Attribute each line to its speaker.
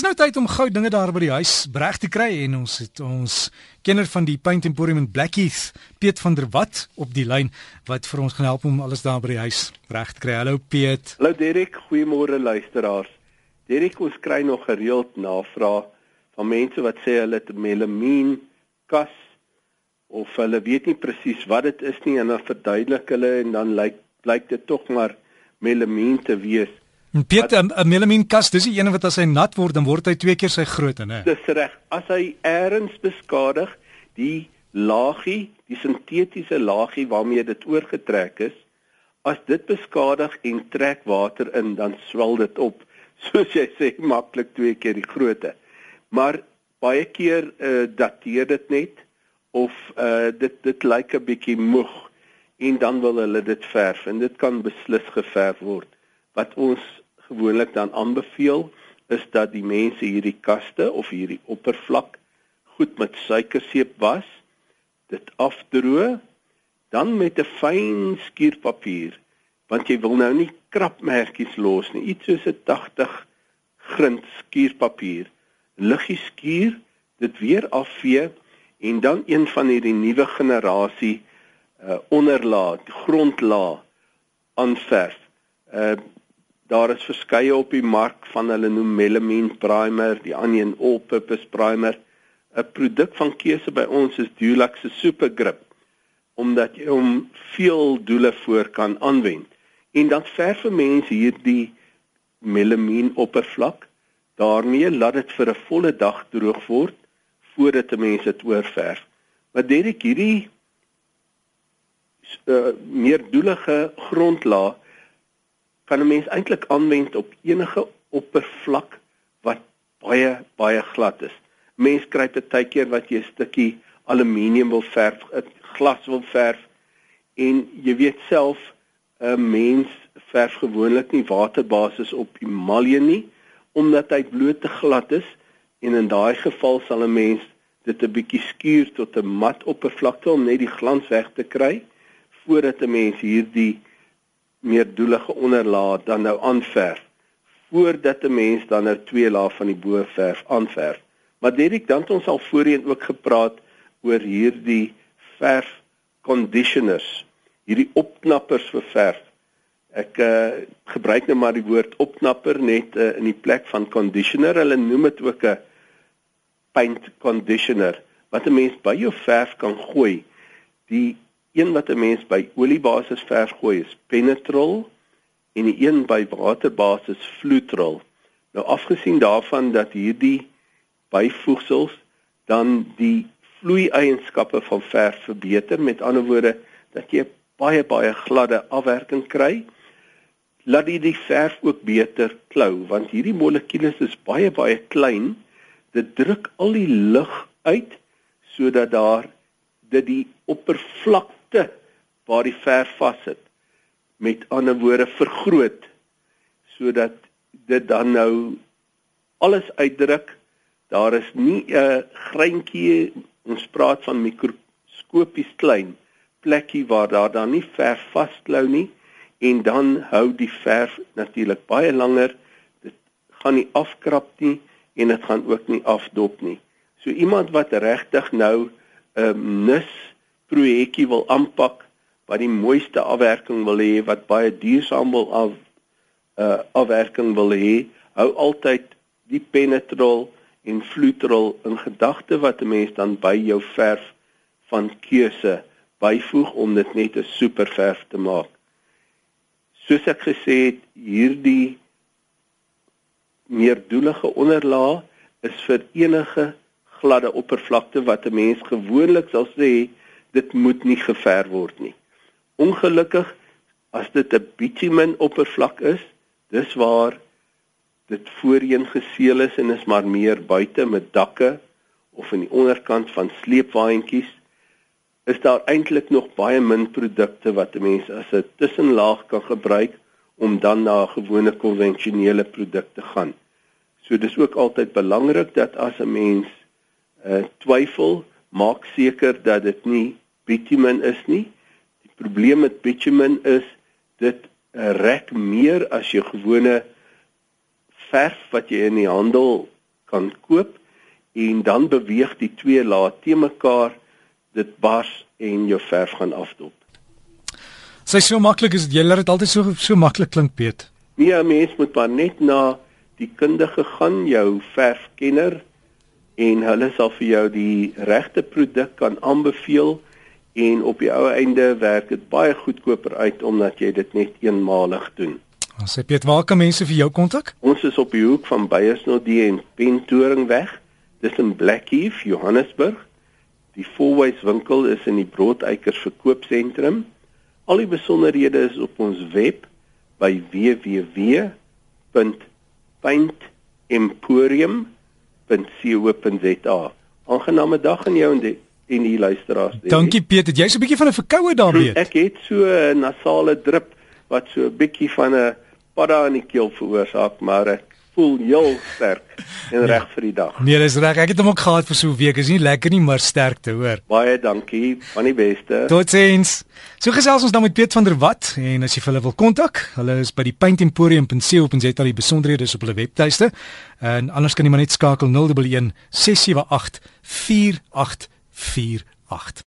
Speaker 1: Dis nou tyd om gou dinge daar by die huis reg te kry en ons het ons kenner van die Paint Emporium in Blackheath, Piet van der Walt op die lyn wat vir ons gaan help om alles daar by die huis reg te kry. Hallo Piet.
Speaker 2: Hallo Derek, goeiemôre luisteraars. Derek, ons kry nog gereeld navrae van mense wat sê hulle het melamine kas of hulle weet nie presies wat dit is nie en dan verduidelik hulle en dan lyk blyk dit tog maar melamine te wees.
Speaker 1: En Piet, 'n melamine kas, dis die een wat as hy nat word, dan word hy twee keer sy grootte, né?
Speaker 2: Dis reg. As hy eers beskadig, die laagie, die sintetiese laagie waarmee dit oorgetrek is, as dit beskadig en trek water in, dan swel dit op, soos jy sê, maklik twee keer die grootte. Maar baie keer uh, dateer dit net of uh, dit dit lyk 'n bietjie moeg en dan wil hulle dit verf en dit kan beslis geverf word. Wat ons gewoonlik dan aanbeveel is dat die mense hierdie kaste of hierdie oppervlak goed met suikerseep was, dit afdroog, dan met 'n fyn skuurpapier, want jy wil nou nie krapmerkies los nie, iets soos 'n 80 grind skuurpapier. Liggie skuur, dit weer afvee en dan een van hierdie nuwe generasie uh onderlaag, grondlaag aanverf. Uh Daar is verskeie op die mark van hulle noem melamine primer, die onion all purpose primer. 'n Produk van keuse by ons is Dulux se super grip omdat jy hom veel doele voor kan aanwend. En dan verf mense hierdie melamine oppervlak daarmee laat dit vir 'n volle dag droog word voordat mense dit oorverf. Maar Derek hierdie uh, meer doelige grondlaag kan 'n mens eintlik aanwend op enige oppervlak wat baie baie glad is. Mens kry dit baie keer wat jy 'n stukkie aluminium wil verf, glas wil verf en jy weet self 'n mens verf gewoonlik nie waterbasis op emalje nie omdat hy bloot te glad is en in daai geval sal 'n mens dit 'n bietjie skuur tot 'n mat oppervlakte om net die glans weg te kry voordat 'n mens hierdie meer doelige onderlaag dan nou aanverf voordat 'n mens dan nou twee lae van die bo verf aanverf. Maar Derek, dan het ons al voorheen ook gepraat oor hierdie verf conditioners, hierdie opknappers vir verf. Ek uh, gebruik nou maar die woord opknapper net uh, in die plek van conditioner. Hulle noem dit ook 'n paint conditioner wat 'n mens by jou verf kan gooi. Die een wat 'n mens by oliebasis verf gooi is penetrol en die een by waterbasis flutrol. Nou afgesien daarvan dat hierdie byvoegsels dan die vloeieienskappe van verf verbeter, met ander woorde dat jy baie baie gladde afwerking kry, laat dit die verf ook beter klou want hierdie molekules is baie baie klein. Dit druk al die lug uit sodat daar dit die oppervlak diepte waar die verf vassit met ander woorde vergroot sodat dit dan nou alles uitdruk. Daar is nie 'n greintjie ons praat van mikroskopies klein plekkie waar daar dan nie verf vasklou nie. En dan hou die verf natuurlik baie langer. Dit gaan nie afkrap nie en dit gaan ook nie afdop nie. So iemand wat regtig nou 'n um, nis projekkie wil aanpak wat die mooiste afwerking wil hê wat baie duursaam wil af uh afwerking wil hê hou altyd die penetrol en flutrol in gedagte wat 'n mens dan by jou verf van keuse byvoeg om dit net 'n super verf te maak. Soos ek gesê het hierdie meerdoelige onderlaag is vir enige gladde oppervlakte wat 'n mens gewoonlik sal sê dit moet nie gever word nie. Ongelukkig as dit 'n bitumen oppervlak is, dis waar dit voorheen geseël is en is maar meer buite met dakke of in die onderkant van sleepwaandjies is daar eintlik nog baie min produkte wat 'n mens as 'n tussenlaag kan gebruik om dan na 'n gewone konvensionele produk te gaan. So dis ook altyd belangrik dat as 'n mens uh, twyfel, maak seker dat dit nie bitumen is nie. Die probleem met bitumen is dit rek meer as jou gewone verf wat jy in die handel kan koop en dan beweeg die twee lae te mekaar dit bars en jou verf gaan afdop.
Speaker 1: Sy so maklik is jy laat dit altyd so so maklik klink Piet.
Speaker 2: Nee, 'n mens moet maar net na die kundige gaan, jou verfkenner en hulle sal vir jou die regte produk kan aanbeveel en op die ou einde werk dit baie goedkoper uit omdat jy dit net eenmalig doen.
Speaker 1: Ons sê Piet, waar kan mense vir jou kontak?
Speaker 2: Ons is op die hoek van Beyersnodie en Pentoringweg. Dis in Blackheath, Johannesburg. Die Fourways winkel is in die Broodeikers verkoopsentrum. Al die besonderhede is op ons web by www.paintemporium.co.za. Aangename dag aan jou en die, en die luisteraars.
Speaker 1: Dankie Piet, het jy so 'n bietjie van 'n verkoue daarmee?
Speaker 2: Ek het so 'n nasale drip wat so 'n bietjie van 'n padda in die keel veroorsaak, maar ek voel heel sterk en reg vir die dag.
Speaker 1: Nee, dis reg. Ek het hom ook gehad vir so 'n week. Is nie lekker nie, maar sterkte, hoor.
Speaker 2: Baie dankie. Van die beste.
Speaker 1: Totsiens. So gesels ons dan met Piet van der Walt en as jy hulle wil kontak, hulle is by die paintemporium.co.za die besonderhede is op hulle webtuiste. En anders kan jy maar net skakel 011 678 4848.